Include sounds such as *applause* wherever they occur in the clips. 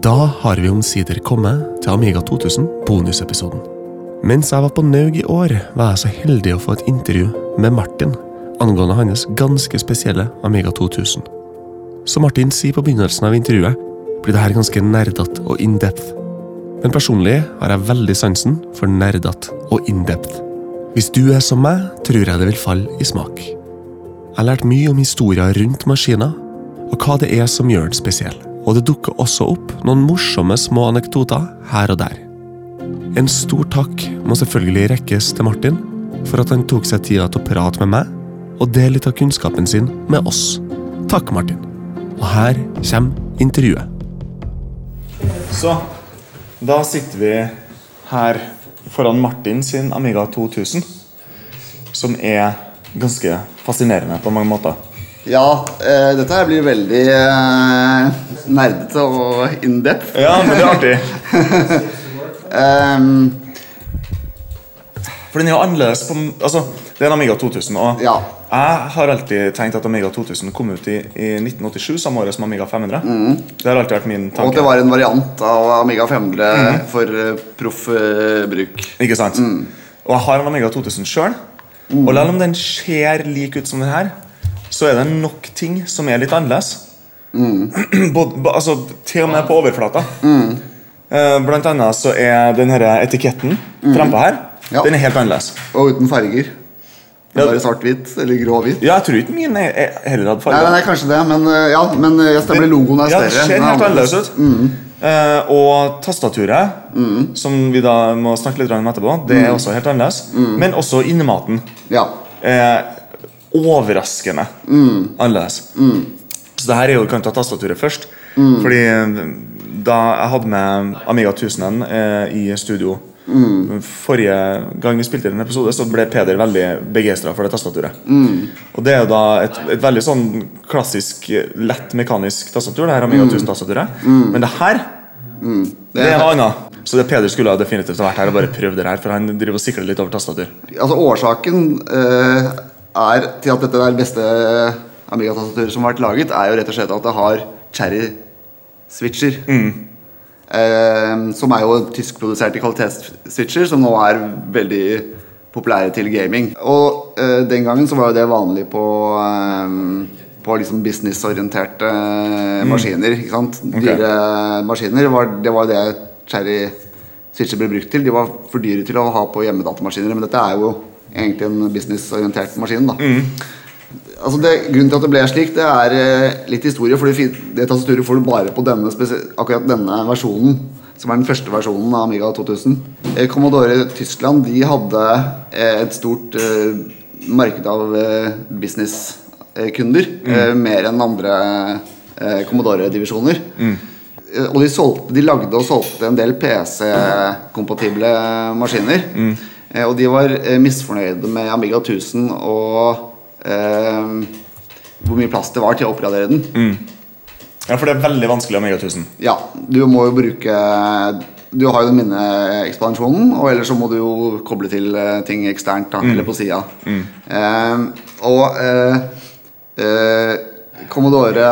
Da har vi omsider kommet til Amiga 2000, bonusepisoden. Mens jeg var på Naug i år, var jeg så heldig å få et intervju med Martin angående hans ganske spesielle Amiga 2000. Som Martin sier på begynnelsen av intervjuet, blir det her ganske nerdete og in-depth. Men personlig har jeg veldig sansen for nerdete og in-depth. Hvis du er som meg, tror jeg det vil falle i smak. Jeg har lært mye om historier rundt maskiner, og hva det er som gjør den spesiell. Og det dukker også opp noen morsomme små anekdoter her og der. En stor takk må selvfølgelig rekkes til Martin for at han tok seg tida til å prate med meg og dele litt av kunnskapen sin med oss. Takk, Martin. Og her kommer intervjuet. Så da sitter vi her foran Martin sin Amiga 2000, som er ganske fascinerende på mange måter. Ja, eh, dette her blir veldig eh, nerdete og in-depth. Ja, men det er artig. *laughs* um, For den er jo annerledes på Altså, det er en Amiga 2000, og Ja. jeg har alltid tenkt at Amiga 2000 kom ut i, i 1987, samme året som Amiga 500. Det har alltid vært min tanke. og at det var en variant av Amiga 500 for uh, proff eh, bruk. Ikke sant? Og jeg har en Amiga 2000 sjøl, og selv om den ser lik ut som den her, så er det nok ting som er litt annerledes. *clears throat* Både, altså, til og med på overflata. Mm. Blant annet så er den etiketten frempå her Ja. Den er helt annerledes. Og uten farger. Ja. Bare svart-hvitt eller grå-hvitt. Ja, jeg tror ikke min er, er heller hadde farger. nei, nei, kanskje det, men eh, ja, men eh, jeg stemmer det, logoen er Ja, det ser er helt annerledes ut. Eh, og tastaturet, som vi da må snakke litt om etterpå, det er også helt annerledes. Men også innematen Ja. er overraskende annerledes. Så det her er jo vi kan ta tastaturet først. Fordi eh, da jeg hadde med Amiga 1000 eh, i studio Forrige gang vi spilte inn en episode, så ble Peder veldig begeistra for det tastaturet. Og det er jo da et, et veldig sånn klassisk, lett mekanisk tastatur. Det her Amiga 1000-tastaturet. Men det her det er noe annet. Så det Peder skulle ha definitivt vært her og bare prøvd det her, for han driver og sikler litt over tastatur. Altså Årsaken eh, er til at dette er det beste Amiga-tastaturet som har vært laget, er jo rett og slett at det har cherry-switcher. Eh, som er jo tyskproduserte kvalitetsswitcher, som nå er veldig populære til gaming. Og eh, den gangen så var jo det vanlig på eh, på liksom businessorienterte mm. maskiner. ikke sant? Dyre maskiner. Var, det var det cherry switcher ble brukt til. De var for dyre til å ha på hjemmedatamaskiner, men dette er jo egentlig en businessorientert maskin. da. Altså det, grunnen til at det ble slik, det er eh, litt historie. For det, tastaturet får du bare på denne akkurat denne versjonen. Som er den første versjonen av Amiga 2000. Eh, Commodore Tyskland de hadde eh, et stort uh, marked av uh, businesskunder. Eh, mer enn andre Commodore-divisjoner. Eh, Og de, solgte, de lagde og solgte en del PC-kompatible maskiner. Eh, Og de var eh, misfornøyde med Amiga 1000 og eh, hvor mye plass det var til å oppgradere den. Ja, for det er veldig vanskelig Amiga 1000. Ja, du må jo bruke Du har jo den minneekspansjonen, og ellers så må du jo koble til eh, ting eksternt, da, eller på sida. Eh, og eh, eh, Commodore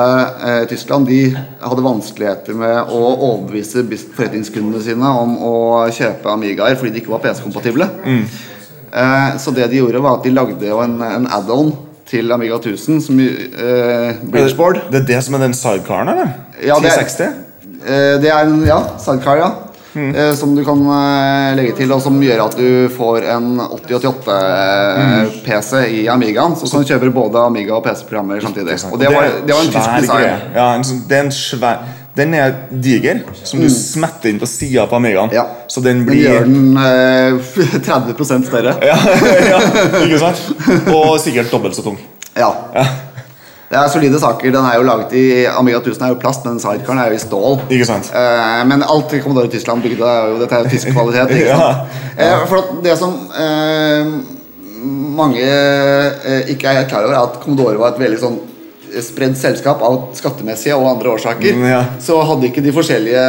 eh, Tyskland de hadde vanskeligheter med å overbevise forretningskundene sine om å kjøpe Amigaer fordi de ikke var PC-kompatible. Eh, så det de gjorde, var at de lagde jo en, en add-on til Amiga 1000, som eh, Bridgeboard. Det er det som er den sidecaren, eller? Ja, det er- 1060? Eh, det er en ja, sidecar, ja. Eh, som du kan eh, legge til, og som gjør at du får en 8088-PC i Amigaen. Så kan du kjøpe både Amiga og PC-programmer samtidig. Og det var, det var en tysk design. Ja, en sånn, det er en svær Den er diger, som du smetter inn på sida på Amigaen. Mm. Ja. Så den blir Den gjør den eh, *laughs* 30 større. ja, *laughs* ja, ikke sant? Og sikkert dobbelt så tung. Ja. Ja. Det er solide saker. Den er jo laget i Amiga 1000 er jo plast, men sidecaren er jo i stål. Ikke sant? Eh, men alt i Commodore Tyskland bygde er jo Dette er jo tysk *laughs* kvalitet. Ikke Ja. sant? Eh, for det som eh, mange eh, ikke er helt klar over, er at Commodore var et veldig sånn spredd selskap av skattemessige og andre årsaker. Mm, ja. Så hadde ikke de forskjellige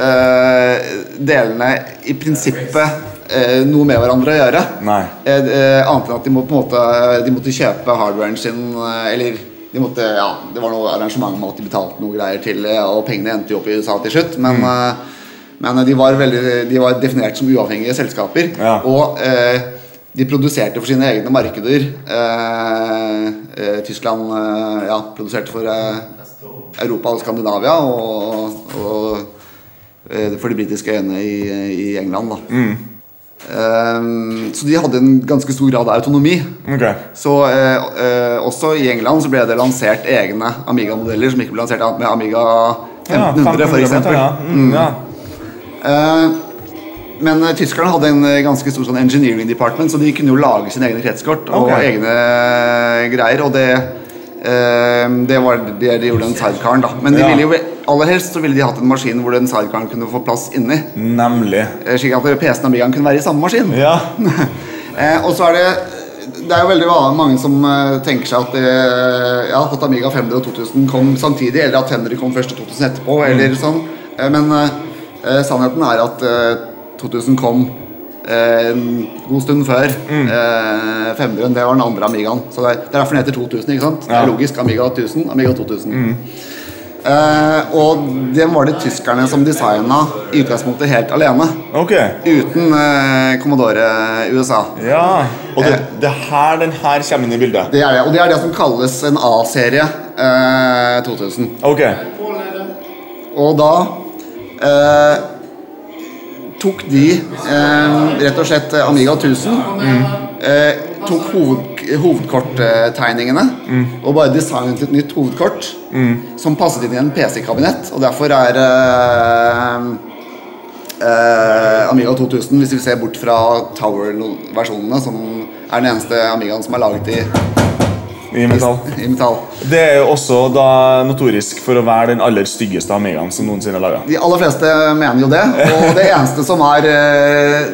eh, delene i prinsippet eh, noe med hverandre å gjøre. Nei. Eh, eh, annet enn at de, må, på en måte, de måtte kjøpe hardwaren sin eh, Eller de måtte, ja, Det var noe arrangement med at de betalte noe greier til og pengene endte jo opp i USA til slutt. Men, eh, men de, var veldig, de var definert som uavhengige selskaper. Ja. Og eh, de produserte for sine egne markeder. Eh, eh, Tyskland eh, ja, produserte for eh, Europa og Skandinavia, og, og eh, for de britiske øyene i, i England. da Eh, så de hadde en ganske stor grad av autonomi. Okay. Så eh, eh, også i England så ble det lansert egne Amiga-modeller som ikke ble lansert med Amiga 1500, for eksempel. Ja. Mm, ja. Eh, men tyskerne hadde en ganske stor sånn engineering department, så de kunne jo lage sine egne kretskort og okay. egne greier. Og det, det var det de gjorde den sidecaren, da. Men de ville jo aller helst så ville de hatt en maskin hvor den sidecaren kunne få plass inni. Nemlig. eh, Slik at PC-en og Amigaen kunne være i samme maskin. Ja. *laughs* Eh, og så er det Det er jo veldig mange som eh, tenker seg at, ja, at Amiga 500 og 2000 kom samtidig, eller at 500 kom først og 2000 etterpå, eller sånn. Eh, men eh, sannheten er at eh, 2000 kom eh, en god stund før eh, 500. Det var den andre Amigaen. Så det er, det er derfor den heter 2000. ikke sant? Det er logisk. Amiga 1000, Amiga 2000. Eh, og det var det tyskerne som designa i utgangspunktet helt alene. Okay. Uten eh, Commodore USA. Ja. Og det, det her, den her kommer inn i bildet. Det er det, og det er det som kalles en A-serie eh, 2000. Ok. Og da eh, tok de eh, rett og slett Amiga 1000. Eh, tok hoved, hovedkorttegningene og bare designet et nytt hovedkort som passet inn i en PC-kabinett. Og derfor er uh, uh, Amiga 2000, hvis vi ser bort fra Tower-versjonene, som er den eneste Amigaen som er laget i, I metall. i metall. Det er jo også da notorisk for å være den aller styggeste Amigaen som noensinne er laga. De aller fleste mener jo det, og det eneste som er eh,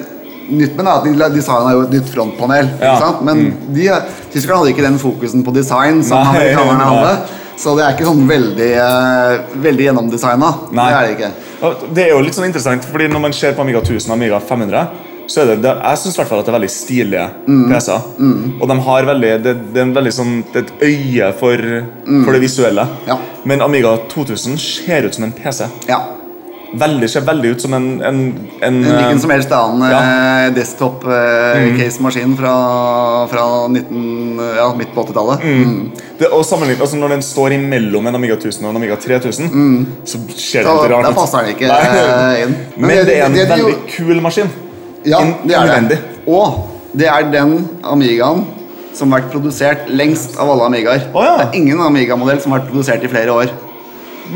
nytt med at de designa jo et nytt frontpanel. Ja. Men de, tyskerne hadde ikke den fokusen på design som Nei, amerikanerne *laughs* hadde. Så det er ikke sånn veldig, uh, veldig gjennomdesigna. Det er det ikke. Det er jo litt sånn interessant, fordi når man ser på Amiga 1000 og Amiga 500, så er det, det jeg fall at det er veldig stilige PC-er. Og de har veldig, det, det er veldig sånn, det er et øye for, for det visuelle. Ja. Men Amiga 2000 ser ut som en PC. Ja. Veldig, ser veldig ut som en, en, en, En hvilken som helst annen Ja. eh, desktop-case-maskin fra, fra 19, ja, midt på 80-tallet. Mm. det, og sammenlignet, altså Når den står imellom en Amiga 1000 og en Amiga 3000, så ser det litt rart da passer den ikke Nei. eh, inn. Men, det, er en det veldig jo- kul maskin. Ja, In- det er innvendig. det. Og det er den Amigaen som har vært produsert lengst av alle Amigaer. Oh, ja. Det er ingen Amiga-modell som har vært produsert i flere år.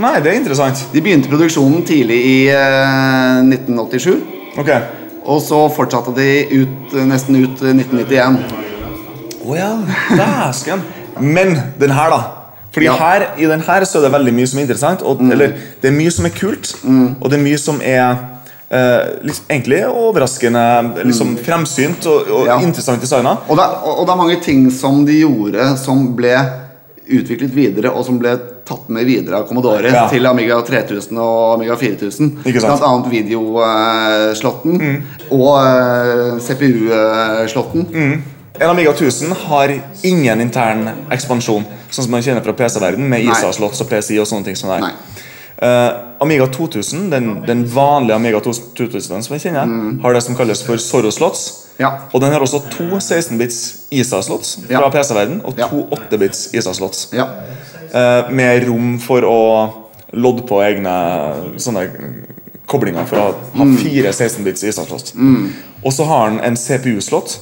Nei, det er interessant. De begynte produksjonen tidlig i eh, 1987, Ok. og så fortsatte de ut, nesten ut eh, 1991. Å ja, dæsken. Men den her, da. Fordi Ja. her, i den her så er det veldig mye som er interessant. Og, Eller det er mye som er kult, og det er mye som er eh, liksom, egentlig overraskende liksom, fremsynt og, og Ja. interessant designa. Og og det er mange ting som de gjorde som ble utviklet videre, og som ble tatt med videre av Commodore Ja. til Amiga 3000 og Amiga 4000. Ikke sant? Blant annet videoslotten og eh, CPU-slotten. En Amiga 1000 har ingen intern ekspansjon, sånn som man kjenner fra PC-verden med ISA-slott og PCI og sånne ting som det. Eh, Amiga 2000, den, den vanlige Amiga 2000 som jeg kjenner, har det som kalles for Zorro-slots. Ja. Og den har også to 16-bits ISA-slots fra Ja. PC-verden og to 8-bits ISA-slots. Ja. Eh, med rom for å lodde på egne sånne koblinger for å ha fire 16-bits ISA-slots. Og så har den en CPU-slott,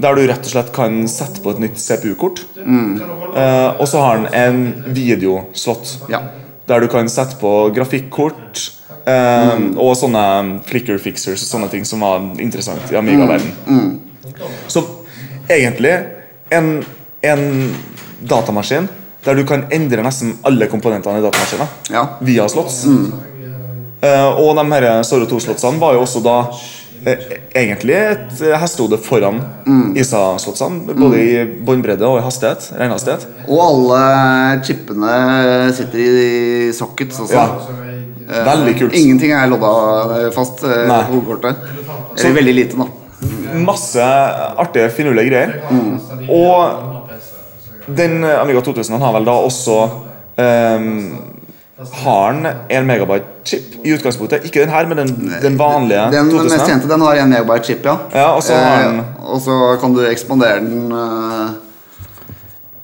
der du rett og slett kan sette på et nytt CPU-kort. Eh, og så har den en videoslott, Ja. der du kan sette på grafikkort. eh, Og sånne flicker fixers og sånne ting som var interessant i Amiga-verden. Så egentlig en, en datamaskin der du kan endre nesten alle komponentene i datamaskinen Ja. via slots. Uh, og de her Zorro 2-slotsene var jo også da uh, egentlig et eh, hestehode foran ISA-slotsene. Både i båndbredde og i hastighet. Regnhastighet. Og alle chipene sitter i sockets også. Ja. Veldig kult. Ingenting er lodda fast Nei. på hovedkortet. Eller veldig lite, da. Masse artige, finurlige greier. Og Den Amiga 2000 har vel da også um, Har den 1 megabyte chip i utgangspunktet? Ikke den her, men den, den vanlige Den 2000? mest kjente den har en megabyte chip, ja. Ja, og så har den- eh, og så kan du ekspandere den eh,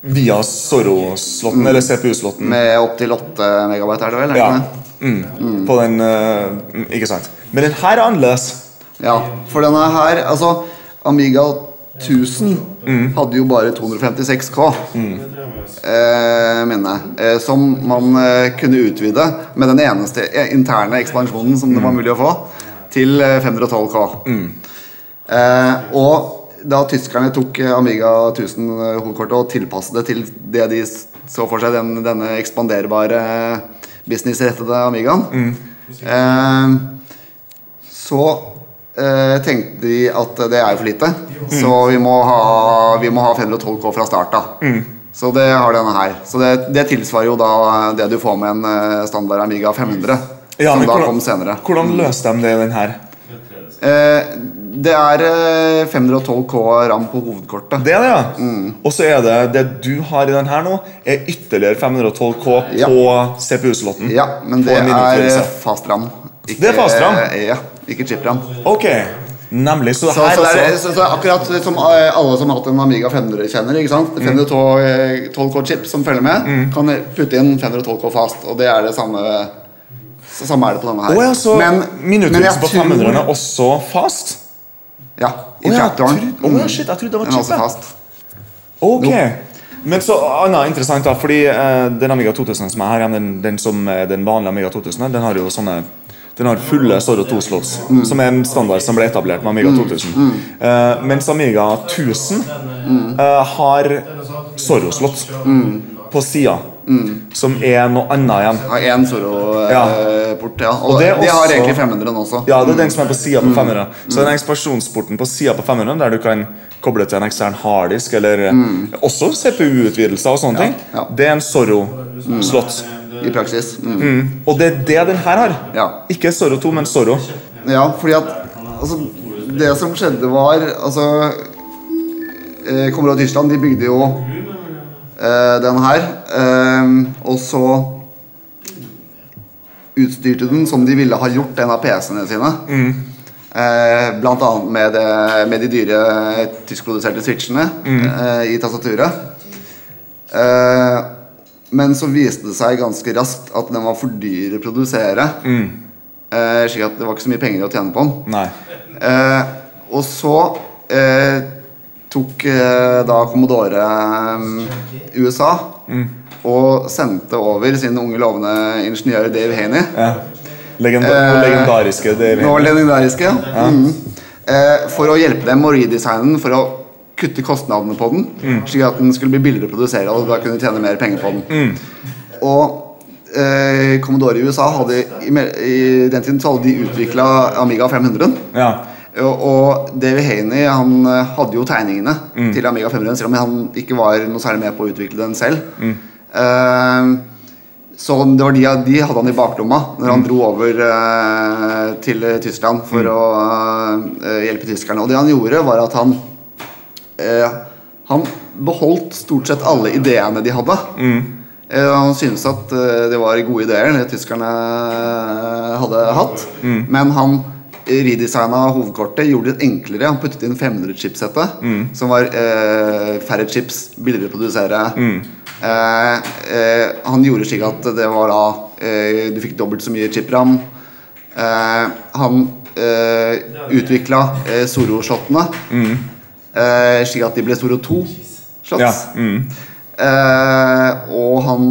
Via Zorro-slotten, eller CPU-slotten. med opptil 8 megabyte, er det vel? Ja. Mm. Mm. På den eh, Ikke sant. Men den her er annerledes. Ja, for denne her Altså, Amiga 1000 Mm. hadde jo bare 256K, eh, mener jeg. Eh, som man eh, kunne utvide med den eneste eh, interne ekspansjonen som Mm. det var mulig å få, til eh, 512K. Eh, og da tyskerne tok eh, Amiga 1000-hovedkortet og tilpasset det til det de så for seg, den, denne ekspanderbare businessrettede Amigaen, eh, så tenkte de at det er jo for lite. Så vi må ha, vi må ha 512K fra start av. Så det har denne her. Så det, det tilsvarer jo da det du får med en eh, standard Amiga 500. Ja, som da hvordan- kom senere. Hvordan løste de det i den her? Eh, det er eh, 512K ram på hovedkortet. Det er det, ja. Mm. Og så er det det du har i den her nå, er ytterligere 512K Ja. på CPU-slotten. Ja, men det er eh, fast ram. Ikke- Det er fast ram? eh, Ja, ikke chip-ram. Ok, nemlig. Så, Så, så, det er, altså så, så akkurat som eh, alle som har hatt en Amiga 500 kjenner, ikke sant? Mm. 512K chip som følger med, kan putte inn 512K fast, og det er det samme så Samme er det på denne her. Oh, ja, så Men- men på 500 er også fast? Ja, i oh, ja, traktoren. å ja, shit, jeg trodde det var chipet. Ok. No. Men så annet interessant, da, fordi eh, den Amiga 2000 som er her, den, den som den vanlige Amiga 2000, den har jo sånne den har fulle Zorro 2-slots, Mm. som er en standard som ble etablert med Amiga 2000. Eh, mens Amiga 1000 uh, har Zorro-slott Mm. på sida, som er noe annet igjen. Ja, én Zorro-port, ja. Og, Og det er de har egentlig 500 også. Ja, det er den som er på sida på 500. Så den ekspansjonsporten på sida på 500, der du kan koble til en ekstern harddisk, eller også CPU-utvidelser og sånne ting, ja. det er en Zorro-slott. I praksis. Mm. Mm. Og det er det den her har. Ja. Ikke Zorro 2, men Zorro. Ja, fordi at altså, Det som skjedde, var Altså eh, Commodore Tyskland de bygde jo eh, den her. Eh, og så utstyrte den som de ville ha gjort en av PC-ene sine. Eh, blant annet med, det, med de dyre tyskproduserte switchene eh, i tastaturet. Eh, men så viste det seg ganske raskt at den var for dyr å produsere. Eh, slik at det var ikke så mye penger å tjene på den. Eh, og så eh, tok eh, da Commodore eh, USA og sendte over sin unge, lovende ingeniør Dave Haney. Ja. Legenda Eh, legendariske Haney. Nå legendariske, ja. Mm. Eh, for å hjelpe dem å redesigne den, for å kutte kostnadene på den, slik at den skulle bli billigere å produsere og da kunne tjene mer penger på den. Og eh, Commodore i USA hadde i, i den tiden så hadde de utvikla Amiga 500. Ja. Og, og Davy Haney han eh, hadde jo tegningene til Amiga 500, selv om han ikke var noe særlig med på å utvikle den selv. Eh, så det var de, de hadde han i baklomma når han dro over eh, til Tyskland for å eh, hjelpe tyskerne. Og det han gjorde, var at han eh, Han beholdt stort sett alle ideene de hadde. Eh, han syntes at eh, det var gode ideer det tyskerne eh, hadde hatt. Men han redesigna hovedkortet, gjorde det enklere. Han puttet inn 500-chipsettet, som var eh, færre chips, billigere å produsere. Eh, eh, han gjorde slik at det var da eh, Du fikk dobbelt så mye chipram. Eh, han eh, utvikla eh, Zoro-shottene, eh, slik at de ble store to slott. Ja. Mm. uh, og han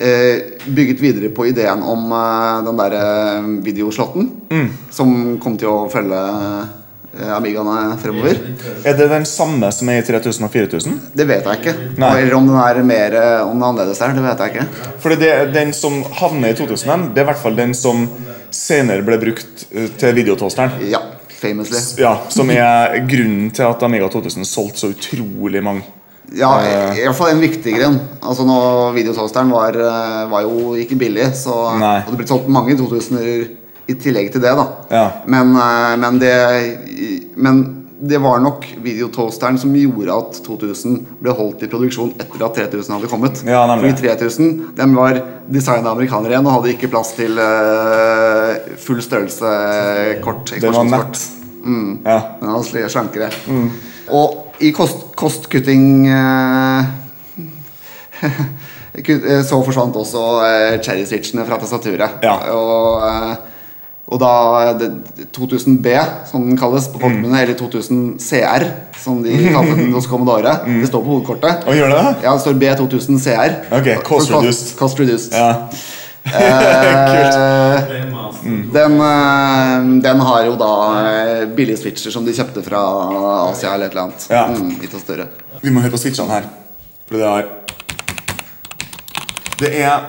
eh, bygget videre på ideen om den derre videoslotten, som kom til å følge Amigaene fremover. Er det den samme som er i 3000 og 4000? Det vet jeg ikke. Nei. Eller om den er mer Om er annerledes der, det vet jeg ikke. Fordi det, Den som havner i 2000, det er i hvert fall den som senere ble brukt til videotosteren. Ja, famously. Ja, Som er grunnen til at Amiga 2000 solgte så utrolig mange. Ja, i, i hvert fall en viktig grunn. Altså når Videosalgsteren var, eh, var jo ikke billig, så Nei. hadde det blitt solgt mange 2000-er i tillegg til det, da. Ja. Men, eh, men det Men det var nok videotoasteren som gjorde at 2000 ble holdt i produksjon etter at 3000 hadde kommet. Ja. Fordi 3000 den var designa amerikanere igjen og hadde ikke plass til uh, full størrelse kort. Den var ekspansjonskort. Nett. Ja. Den er sli- slankere. Og i kost, kostkutting eh, *laughs* eh, så forsvant også eh, cherry switchene fra tastaturet. Ja. Og, eh, og da det, 2000B, som den kalles på folkemunne, eller 2000 CR, som de kalte den hos Commodore, *laughs* det står på hovedkortet. Og gjør det? Ja, det står B2000 CR. Ok, cost For reduced. Cost reduced. Ja. Eh, den, eh, den har jo da eh, billige switcher som de kjøpte fra Asia eller et eller annet. Ja. Mm, litt større. Vi må høre på switchene her. For det er Det er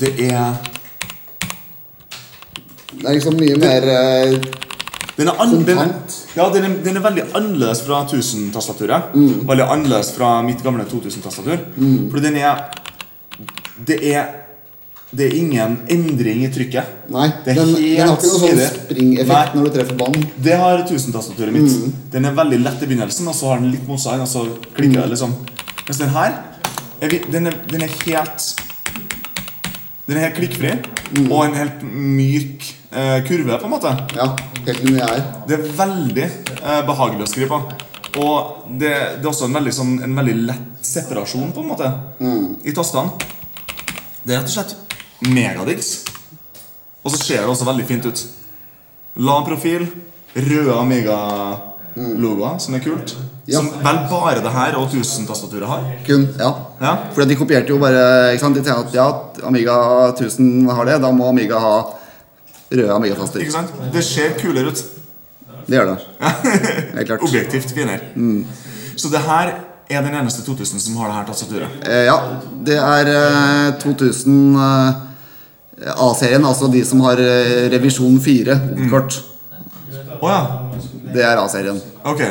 Det er Det er liksom mye mer eh, Den er, den, er, ja, den, er, den er veldig annerledes fra 1000-tastaturet. Veldig annerledes fra mitt gamle 2000-tastatur. For den er Det er Det er ingen endring i trykket. Nei, er den, den har ikke noe sånn springeffekt når du treffer banen. Det har 1000-tastaturet mitt. Den er veldig lett i begynnelsen, og så har den litt motstand, og så klikker det liksom. Mens den her er den, er, den er helt Den er helt klikkfri, og en helt myk eh, kurve, på en måte. Ja, helt lineær. Det er veldig eh, behagelig å skrive på. Og det, det er også en veldig, sånn, en veldig lett separasjon, på en måte, i tastene. Det er rett og slett megadiggs. Og så ser det også veldig fint ut. Lav profil, røde Amiga-logoer, som er kult. Ja. Som vel bare det her og 1000-tastaturet har. Kun, ja. Ja. For de kopierte jo bare ikke sant? De tenkte at ja, Amiga 1000 har det, da må Amiga ha røde Amiga-taster. Ikke sant? Det ser kulere ut. Det gjør det. *laughs* Helt klart. Objektivt finere. Så det her er den eneste 2000 som har det her tastaturet. Eh, ja, det er eh, 2000 eh, A-serien, altså de som har eh, revisjon 4 Mm. Oh, ja. Det er A-serien. Ok.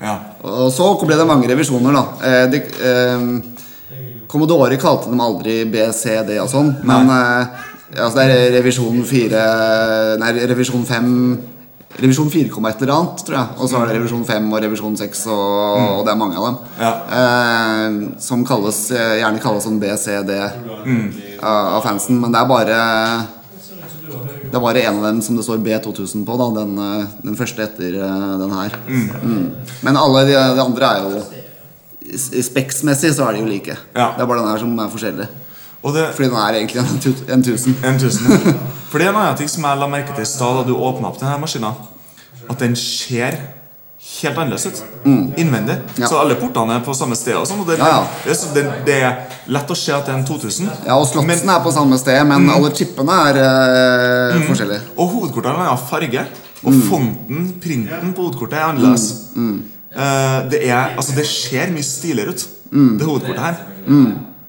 Ja. Og så ble det mange revisjoner, da. Eh, de, eh, Commodore kalte dem aldri B, C, D og sånn, men eh, altså det er revisjon 4 Nei, revisjon 5 Revisjon 4, et eller annet, tror jeg. Og så er det revisjon 5 og revisjon 6, og, og det er mange av dem. Ja. Eh, som kalles, eh, gjerne kalles sånn B, C, D av, fansen. Men det er bare Det er bare en av dem som det står B2000 på. da Den, eh, den første etter eh, den her. Mm. Men alle de, de andre er jo i så er de jo like. Ja. Det er bare den her som er forskjellig. Og det Fordi den er egentlig en, tu- en 1000. En. For det er en annen ting som jeg la merke til i stad da du åpna opp denne maskinen. At den ser helt annerledes ut. Innvendig. Mm. Ja. Så alle portene er på samme sted. Og sånn, og det, Ja, ja. Det, så- det, det er lett å se at det er en 2000. Ja, og slotsen er på samme sted, men alle chipene er eh, forskjellige. Og hovedkortene har en annen farge. Og Mm. fonten, printen på hovedkortet, er annerledes. Uh, det, er, altså, det ser mye stiligere ut, Mm. det hovedkortet her.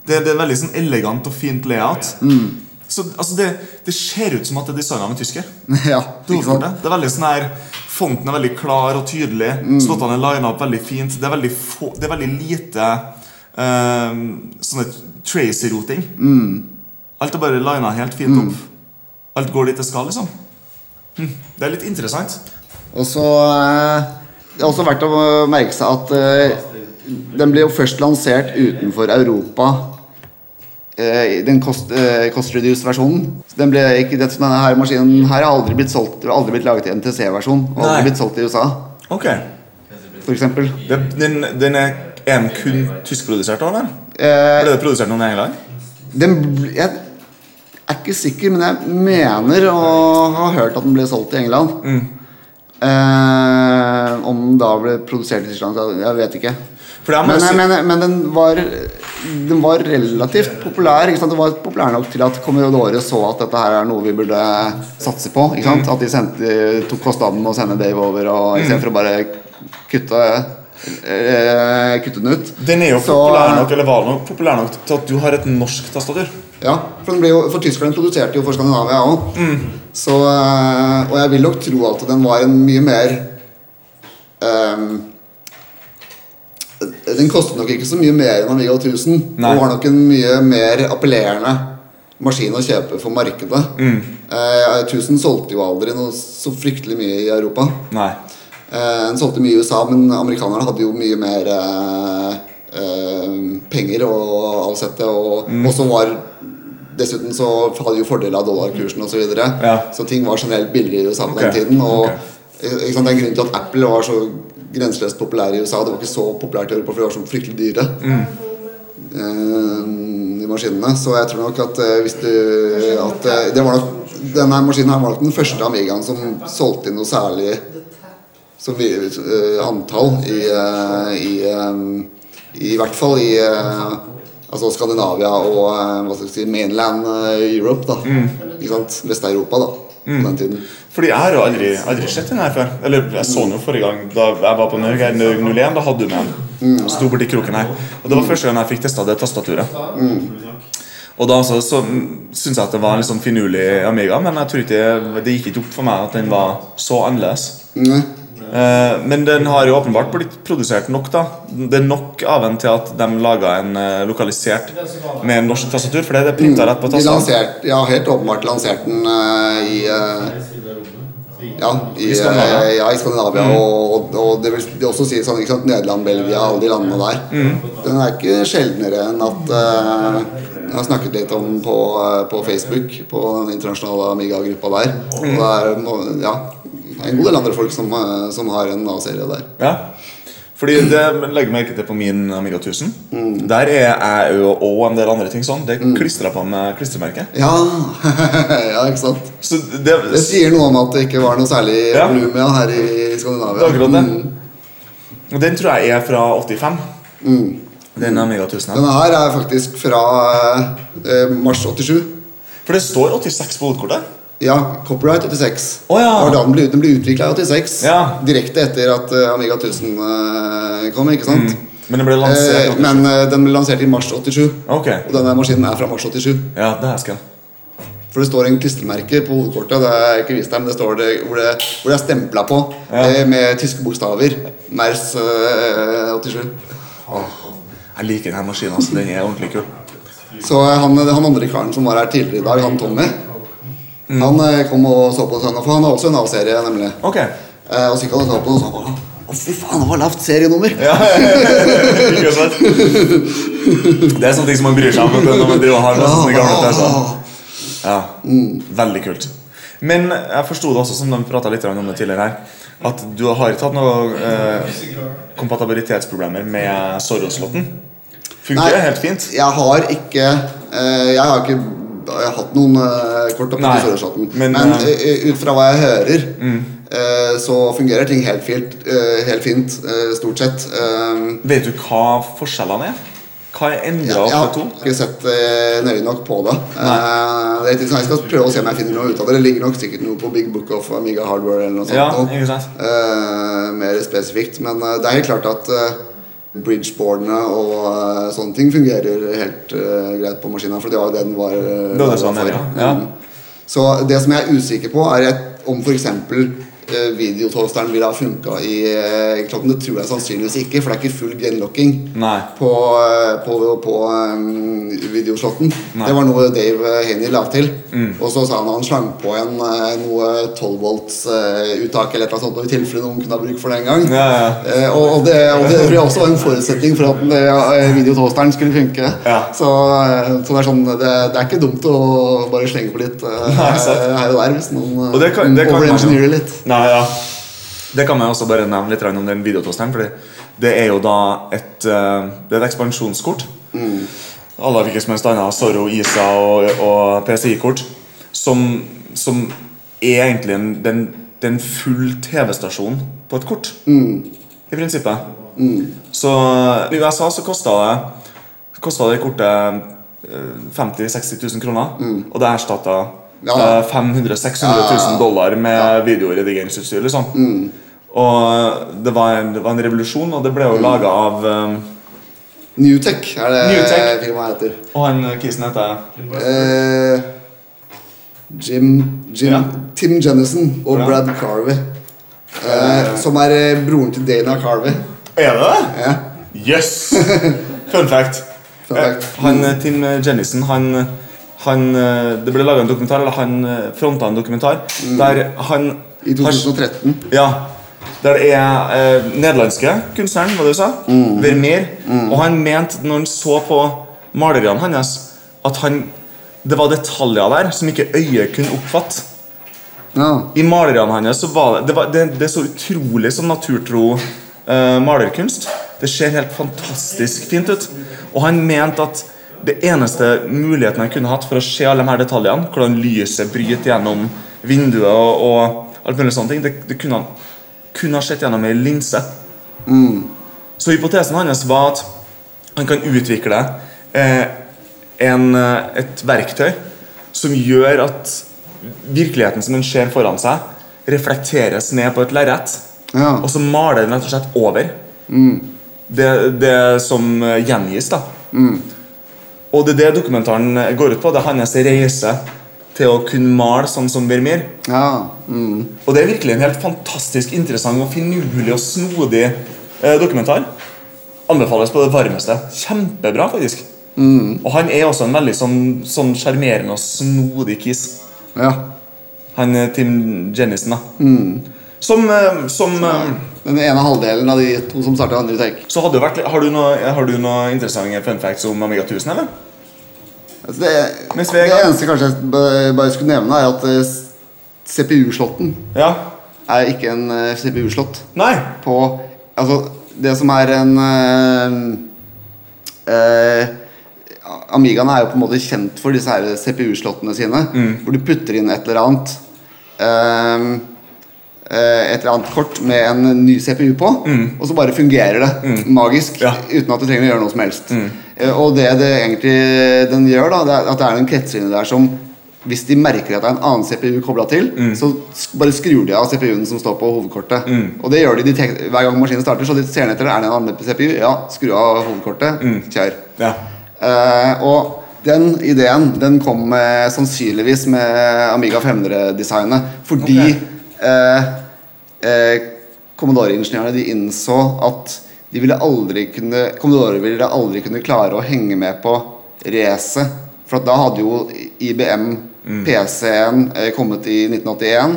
Det, det er veldig sånn elegant og fint layout. Mm. Så altså, det, det ser ut som at det er designa av en tysker. *laughs* ja, Det. Det er veldig sånn her Fonten er veldig klar og tydelig. Mm. Slottene er lina opp veldig fint. Det er veldig, få, det er veldig lite um, sånne tracy-roting. Mm. Alt er bare lina helt fint opp. Alt går dit det skal, liksom. Hm. Det er litt interessant. Og så eh, Det er også verdt å merke seg at eh, den ble jo først lansert utenfor Europa. Eh, Den cost, eh, cost reduced-versjonen. Så Den ble ikke, det- denne her maskinen her har aldri blitt solgt aldri blitt laget i NTC-versjon. Og Nei. aldri blitt solgt i USA, Ok for eksempel. det, den, den er, er den kun tyskprodusert, eller? Eh, Ble det produsert noen i England? den, jeg er ikke sikker, men jeg mener å ha hørt at den ble solgt i England. Eh, om den da ble produsert i Tyskland, jeg vet ikke. For Men, masse- men, men den, var, den var relativt populær. Den var populær nok til at Commodore så at dette her er noe vi burde satse på. Ikke sant? At de sendte, tok kostnaden med å sende Dave over og istedenfor å bare kutte, eh, kutte den ut. Den er jo Så, populær nok, eller var nok populær nok til at du har et norsk tastatur. Ja, for, den jo, for tyskerne produserte jo for Skandinavia òg. Så, eh, og jeg vil nok tro at den var en mye mer ehm, Den kostet nok ikke så mye mer enn Amiga 1000. Nei. Og var nok en mye mer appellerende maskin å kjøpe for markedet. Eh, 1000 solgte jo aldri noe så fryktelig mye i Europa. Nei. Eh, Den solgte mye i USA, men amerikanerne hadde jo mye mer eh, eh, penger og avsette. Og Mm. også var Dessuten så hadde jo fordeler av dollarkursen osv. Så, videre. Ja. så ting var generelt billigere i USA på okay. den tiden. Og ok. ikke sant, det er en grunn til at Apple var så grenseløst populære i USA. Det var ikke så populært i Europa, for de var så fryktelig dyre. Mm. Uh, de maskinene. Så jeg tror nok at uh, hvis du at, uh, det var nok, Denne maskinen her var nok den første Amigaen som solgte inn noe særlig som vi, antall i, i, i hvert fall i altså Skandinavia og hva skal vi si, mainland Europe. da sant? Vest-Europa da på den tiden. Fordi jeg har aldri, aldri sett den her før. Eller jeg så den jo forrige gang da jeg var på Norge her, Norge 01. Da hadde du med den. Sto borti kroken her. Og det var første gang jeg fikk testa det tastaturet. Og da så, så syns jeg at det var en litt sånn finurlig Amiga, men jeg tror ikke det gikk ikke opp for meg at den var så annerledes. Nei. Eh, men den har jo åpenbart blitt produsert nok. da Det er nok av en til at de laga en eh, lokalisert med en norsk tastatur. For det er printa rett på De ja, helt åpenbart lansert den eh, i ja, i, I Skandinavia. ja, i Skandinavia. Og, og det vil de også si sånn, ikke sant, Nederland, Belgia, alle de landene der. Den er ikke sjeldnere enn at uh, Jeg har snakket litt om på, på Facebook, på den internasjonale Amiga-gruppa der. Og det er no- er en god del andre folk som, eh, som har en A-serie der. Ja. Fordi det legger merke til på min Amiga 1000. Der er jeg jo og en del andre ting sånn. Det er klistra på med klistremerke. Ja, *laughs* ja ikke sant? Så det, Det sier noe om at det ikke var noe særlig Ja. volum her i det Skandinavia. er akkurat det. Mm. Og Den tror jeg er fra 85. Den Amiga 1000. her. Denne her er faktisk fra eh, mars 87. For det står 86 på hovedkortet. Ja, copyright 86. Oh, ja. Det var da den ble, den ble utvikla i 86. Ja. Direkte etter at eh, Amiga 1000 eh, kom, ikke sant? Men den ble lansert Eh, men eh, den ble lansert i mars 87. Okay. Og denne maskinen er fra mars 87. Ja, det skal. For det står en klistremerke på hovedkortet, det jeg ikke vist her, men det står det, hvor, det, hvor det er stempla på Ja. eh, med tyske bokstaver. Mers eh, 87. Jeg liker denne maskinen. Altså. Den er ordentlig kul. Så han, han andre karen som var her tidligere i dag, han Tommy, han eh, kom og så på søndag, for han har også en A-serie, nemlig. Okay. Eh, og så gikk han og så på den og så han, å fy faen, det var lavt serienummer. Ja? *laughs* Det er sånne ting som man bryr seg om når man driver og har masse gamle PC-er. Ja, Veldig kult. Men jeg forsto det også, som de prata litt om det tidligere her, at du har tatt noen eh, kompatibilitetsproblemer med Soros-låten. Funker det helt fint? Jeg har ikke eh, Jeg har ikke jeg har hatt noen uh, kort opp Nei, til Sørlandsstaten. men, Men, eh, ut fra hva jeg hører, eh, så fungerer ting helt, fint, eh, helt fint. stort sett. Vet du hva forskjellene er? Hva er endra ja, opp har til to? ikke sett nøye nok på det. Det er sånn, jeg skal prøve å se om jeg finner noe ut av det. Det ligger nok sikkert noe på Big Book of Amiga Hardware eller noe sånt. Ja, mer spesifikt. Men det er helt klart at uh, bridgeboardene og eh, sånne ting fungerer helt uh, greit på maskinen. For det var jo det den var. eh, Det var det var meningen, for. ja. Mm. Så det som jeg er usikker på, er om f.eks. Uh, videotoasteren ville ha funka i uh, klokken. Det tror jeg sannsynligvis ikke, for det er ikke full genlocking Nei. på, eh, på, på um, videoslotten. Nei. Det var noe Dave Haney la til. Mm. Og så sa han han slang på en eh, noe 12 volts eh, uttak eller annet sånt, i tilfelle noen kunne ha bruk for det en gang. Ja, ja. Uh, og, og, det, og det tror jeg også var en forutsetning for at uh, videotoasteren skulle funke. Ja. Så, eh, så det er sånn det, det er ikke dumt å bare slenge på litt eh, her og der hvis noen overengineerer litt. Nei, ja. Det kan vi også bare nevne litt om den videotosteren. For det er jo da et, eh, det er et ekspansjonskort. Alle har hvilket som helst annet Zorro, ISA og, og PCI-kort. Som, som er egentlig en, den, den full TV-stasjon på et kort. I prinsippet. Så i USA så kosta det Kosta det kortet eh, 50 000-60 000 kroner. Og det erstatta Ja. eh, 500 000-600 000 dollar med videoredigeringsutstyr. Liksom. Og det var, en, det var en revolusjon, og det ble jo laga av um, Newtech er det Newtech. firmaet heter. Og han kisen heter Eh, Jim, Jim Ja. Tim Jennison og Ja. Brad Carvey. Eh, som er eh, broren til Dana Carvey. Er det det? Ja. Yes! Fun fact. *laughs* Fun fact. Eh, Han, eh, Tim Jennison han, han, eh, Det ble laga en dokumentar, eller han eh, fronta en dokumentar, der han I 2013. Ja. Der det er eh, nederlandske kunstneren, hva du sa? Vermeer. Og han mente når han så på maleriene hans, at han, det var detaljer der som ikke øyet kunne oppfatte. Ja. I maleriene hans så var det, det, var, det, det er så utrolig sånn naturtro eh, malerkunst. Det ser helt fantastisk fint ut. Og han mente at det eneste muligheten han kunne hatt for å se alle de her detaljene, hvordan lyset bryter gjennom vinduet og, og alt mulig sånne ting, det, det kunne han kunne ha sett gjennom ei linse. Så hypotesen hans var at han kan utvikle eh, en, eh, et verktøy som gjør at virkeligheten som en ser foran seg, reflekteres ned på et lerret. Ja. Og så maler den rett og slett over det, det som eh, gjengis. da Og det er det dokumentaren går ut på. Det er hans reise til å kunne male sånn som Vermeer. ja. Mm. Og det er virkelig en helt fantastisk interessant og finurlig og snodig eh, dokumentar. Anbefales på det varmeste. Kjempebra, faktisk. Og han er også en veldig sånn sånn og snodig kis. ja. Han er Tim Jennison, da. Som, eh, som eh, Den ene halvdelen av de to som starta andre take. Så vært, har du noe, har du noe interessante fun facts om Amiga 1000, eller? Altså det, det eneste kanskje jeg bare skulle nevne, er at eh, CPU-slåtten Ja. er ikke en eh, CPU-slått. Nei. På Altså, det som er en eh, eh, Amigaen er jo på en måte kjent for disse her CPU-slottene sine, hvor du putter inn et eller annet eh, et eller annet kort med en ny CPU på, og så bare fungerer det magisk Ja. uten at du trenger å gjøre noe som helst. Eh, Og det det egentlig den gjør, da, det er at det er en kretslinje der som hvis de merker at det er en annen CPU kobla til, så bare skrur de av CPU-en som står på hovedkortet. Og det gjør de, de hver gang maskinen starter. Så de ser ned etter er det en annen CPU. Ja, skru av hovedkortet. Kjør. Ja. Eh, og den ideen den kom med, sannsynligvis med Amiga 500-designet. Fordi eh, eh, Commodore-ingeniørene de innså at de ville aldri kunne Commodore ville aldri kunne klare å henge med på racet. For at da hadde jo IBM PC-en eh, kommet i 1981,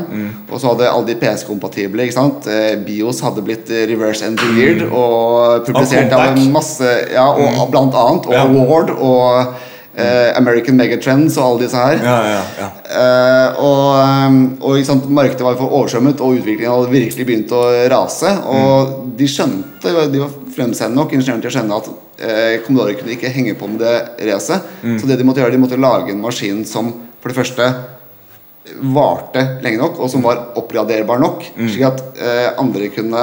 og så hadde alle de PC-kompatible. ikke sant? Eh, BIOS hadde blitt eh, reverse engineered og publisert av masse Ja, og blant annet. Og Ja. Award og eh, American Megatrends og alle disse her. Ja, ja, ja. Eh, og um, og sant, markedet var for oversvømmet, og utviklingen hadde virkelig begynt å rase. Og de skjønte, de var fremsendende nok, ingeniørene til å skjønne at eh, Commodore kunne ikke henge på med det racet. Så det de måtte gjøre, de måtte lage en maskin som for det første varte lenge nok, og som var oppgraderbar nok, slik at eh, andre kunne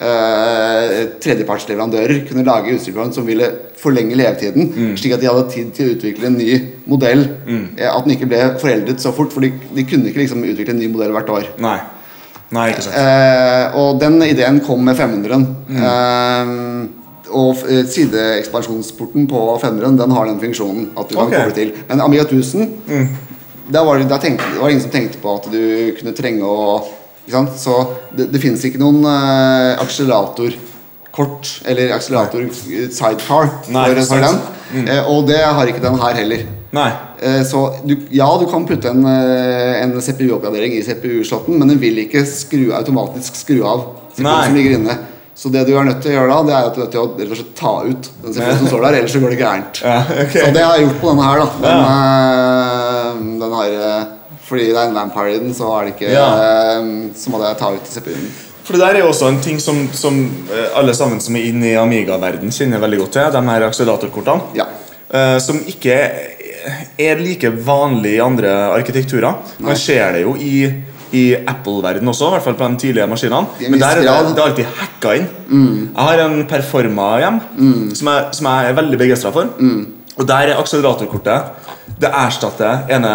eh, Tredjepartsleverandører kunne lage utstyr som ville forlenge levetiden, slik at de hadde tid til å utvikle en ny modell. Eh, at den ikke ble foreldet så fort, for de, de kunne ikke liksom utvikle en ny modell hvert år. Nei. Nei, ikke sant. Eh, og den ideen kom med 500-en. Eh, og sideekspansjonsporten på 500-en Den har den funksjonen at du kan koble til. Men Amiga 1000 da var det, da tenkte, det var ingen som tenkte på at du kunne trenge å? Så det, det finnes ikke noen Akselerator akseleratorkort eller akselerator sidecar Nei, for, for den. Mm. Uh, og det har ikke den her heller. Eh, Så du, ja, du kan putte en, eh, en CPU-oppgradering i CPU-slåtten, men den vil ikke skru, automatisk skru av CPU-en som ligger inne. Så det du er nødt til å gjøre da, det er at du er nødt til å rett og slett ta ut den CPU-en som står der, ellers så går det gærent. Ja, okay. Så det har jeg gjort på denne her, da. Den, ja. den har eh, Fordi det er en vampire i den, så det ikke Ja. eh, Så må jeg ta ut CPU-en. For det der er jo også en ting som, som eh, alle sammen som er inne i Amiga-verden kjenner veldig godt til. De her akseleratorkortene. Ja. eh, som ikke er like vanlig i andre arkitekturer. Man ser det jo i, i Apple-verden også, i hvert fall på de tidlige maskinene. Men der er det, det er alltid hacka inn. Jeg har en Performa hjem som, jeg, som jeg er veldig begeistra for. Og der er akseleratorkortet Det erstatter ene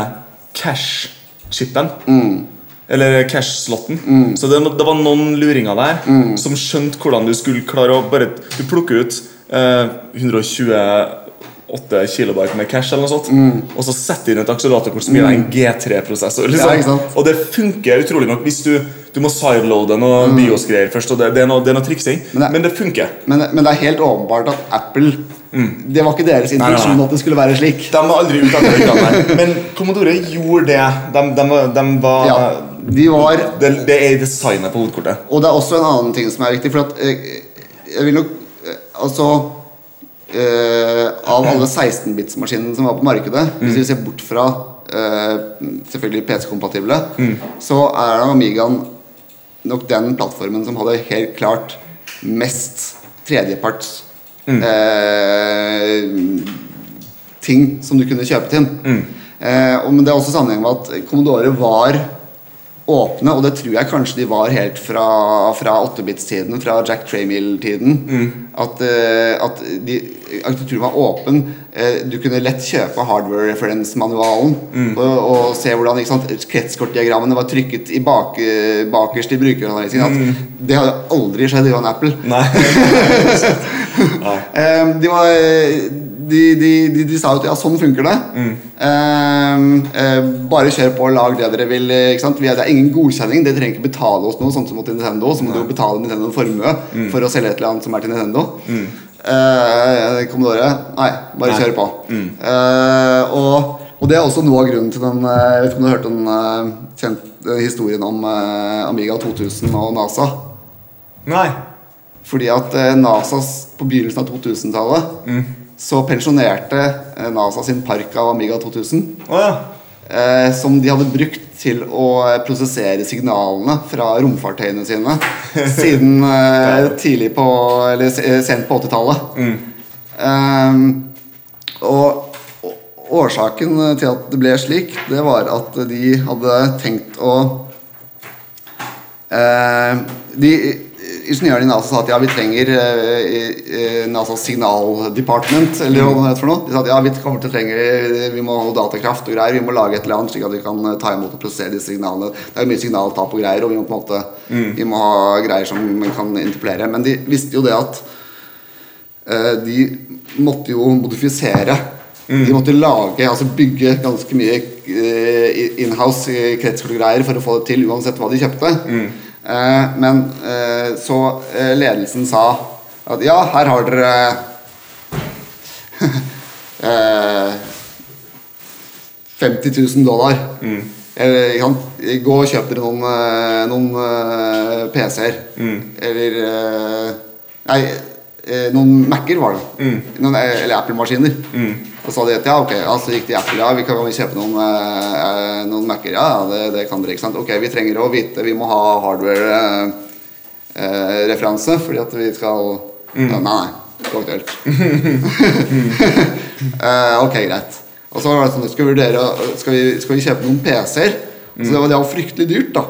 cash-chipen. Eller cash-slotten. Så det, det var noen luringer der som skjønte hvordan du skulle klare å bare Du plukker ut eh, 128 kilobyte med cash, eller noe sånt og så setter du inn et akseleratorkort som gir deg en G3-prosessor. Liksom. Ja, og det funker utrolig nok hvis du Du må sideloade noe BIOS-greier først. Det, det, er noe, det er noe triksing, Men det- men det funker. Men, men det er helt åpenbart at Apple Det var ikke deres Mm. intensjon at det skulle være slik. De var aldri ute etter det. *laughs* Men Commodore gjorde det. De, de, de var Ja. De var Det, det er designet på hovedkortet. Og det er også en annen ting som er viktig. For at eh, jeg vil nok eh, Altså eh, Av alle 16-bits-maskinene som var på markedet, hvis vi ser bort fra Uh, selvfølgelig PC-kompatible, så er Amigaen nok den plattformen som hadde helt klart mest tredjeparts eh, ting som du kunne kjøpe til. Eh, og, men det er også sammenheng med at Commodore var åpne, og det tror jeg kanskje de var helt fra, fra 8-bits-tiden, fra Jack Tramiel-tiden. At, uh, at de, arkitekturen var åpen. Uh, du kunne lett kjøpe hardware-reference-manualen og, og se hvordan sant, kretskortdiagrammene var trykket i bak, bakerst i brukeranvisningen. Mm. Det hadde aldri skjedd i en Apple. Nei. *laughs* Nei. uh, de, var, de, de, de, de sa jo at ja, sånn funker det. Eh, eh, bare kjør på og lag det dere vil. eh, Ikke sant? Vi det er ingen godkjenning. Dere trenger ikke betale oss noe, sånn som til Nintendo. Så må du jo betale Nintendo en formue for å selge et eller annet som er til Nintendo. Eh, Commodore nei, bare Nei. kjør på. Eh, og, og det er også noe av grunnen til den Jeg vet ikke om du har hørt den kjent, historien om eh, Amiga 2000 og NASA. Nei. Fordi at eh, NASA på begynnelsen av 2000-tallet så pensjonerte eh, NASA sin park av Amiga 2000. Oh, ja. Eh, som de hadde brukt til å eh, prosessere signalene fra romfartøyene sine *laughs* siden eh, tidlig på Eller eh, sent på 80-tallet. Eh, og, og årsaken til at det ble slik, det var at de hadde tenkt å Eh, de Ingeniørene i NASA sa at ja, vi trenger eh, eh, NASAs signaldepartement, eller hva det heter for noe. De sa at ja, vi kommer til å trenge Vi må ha datakraft og greier. Vi må lage et eller annet slik at vi kan eh, ta imot og prosessere disse signalene. Det er mye signaltap og greier, og vi må på en måte Vi må ha greier som man kan interpellere. Men de visste jo det at eh, de måtte jo modifisere. De måtte lage, altså bygge ganske mye uh, inhouse kretskortgreier for å få det til, uansett hva de kjøpte. Eh, men eh, så eh, ledelsen sa at ja, her har dere eh, *laughs* 50 000 dollar. Eller, ikke sant? Gå og kjøp dere noen, eh, noen eh, PC-er. Eller eh, Nei, eh, noen Mac-er var det. Noen, eh, eller Apple-maskiner. Og så sa de at ja, ok, altså så gikk de Apple, ja, vi kan, kjøpe noen, eh, eh, noen Mac-er. Ja, det, det kan dere, ikke sant. Ok, vi trenger å vite, vi må ha hardware-referanse, fordi at vi skal ja, Nei, aktuelt. *laughs* Eh, ok, greit. Og så var det sånn, skal vi, vurdere, skal vi, skal vi kjøpe noen PC-er? Så det var, det var fryktelig dyrt, da.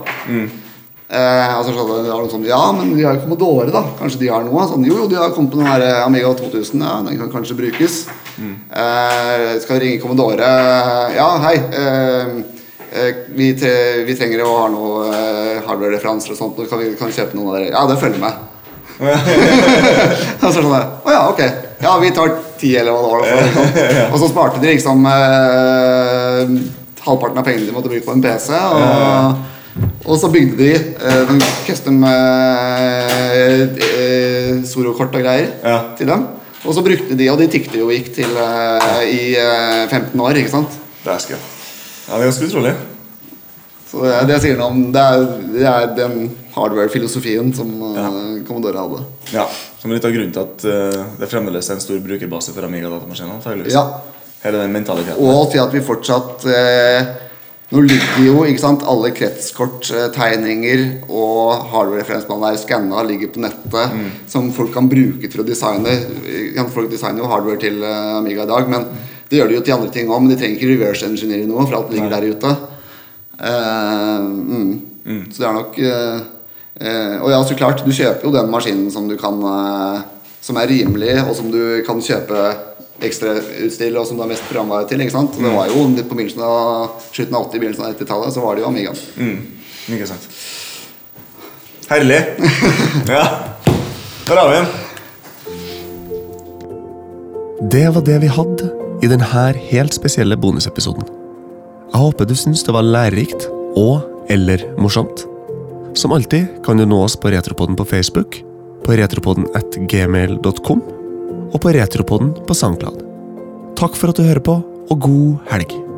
Eh, og så sa det noe sånn, Ja, men de har jo Commodore, da. Kanskje de har noe? Sånn, jo, jo, de har kommet på den her eh, Amiga 2000. Ja, den kan kanskje brukes. Eh, skal ringe Commodore. Ja, hei. Eh, eh, vi, tre, vi trenger å ha noe eh, hardware-referanser og sånt. Kan vi kan kjøpe noen av dere? Ja, det følger med. *laughs* Og så sånn Å ja, ok. Ja, vi tar ti, eller hva det var. sånn. *laughs* Og så sparte de liksom eh, halvparten av pengene de måtte bruke på en PC. Og, og så bygde de uh, custom uh, uh, Soro-kort og greier Ja. til dem. Og så brukte de, og de tikket jo og gikk til uh, i uh, 15 år, ikke sant. Dæsken. Ja, det er ganske utrolig. Så det, det sier noe om Det er, det er den hardware-filosofien som eh, Commodore hadde. Ja, Som er litt av grunnen til at uh, det fremdeles er en stor brukerbase for Amiga-datamaskiner. Ja. Hele den mentaliteten. Og til at vi fortsatt eh, Nå ligger jo ikke sant, alle kretskorttegninger og hardware-referansebanen er skanna, ligger på nettet, som folk kan bruke til å designe. Folk designer jo hardware til eh, Amiga i dag, men det gjør de jo til andre ting òg. Men de trenger ikke reverse engineere noe, for alt ligger der ute. Uh, mm. Så det er nok uh, uh, Og ja, så klart, du kjøper jo den maskinen som du kan Som er rimelig, og som du kan kjøpe ekstrautstyr, og som det er mest programvare til. ikke sant? Det var jo på begynnelsen av slutten av 80-, begynnelsen av 90-tallet, så var det jo Amiga. Mm, ikke sant. Herlig. *laughs* Ja. Der har vi den. Det var det vi hadde i denne helt spesielle bonusepisoden. Jeg håper du syns det var lærerikt og eller morsomt. Som alltid kan du nå oss på Retropodden på Facebook, på retropodden at gmail.com og på Retropodden på SoundCloud. Takk for at du hører på, og god helg!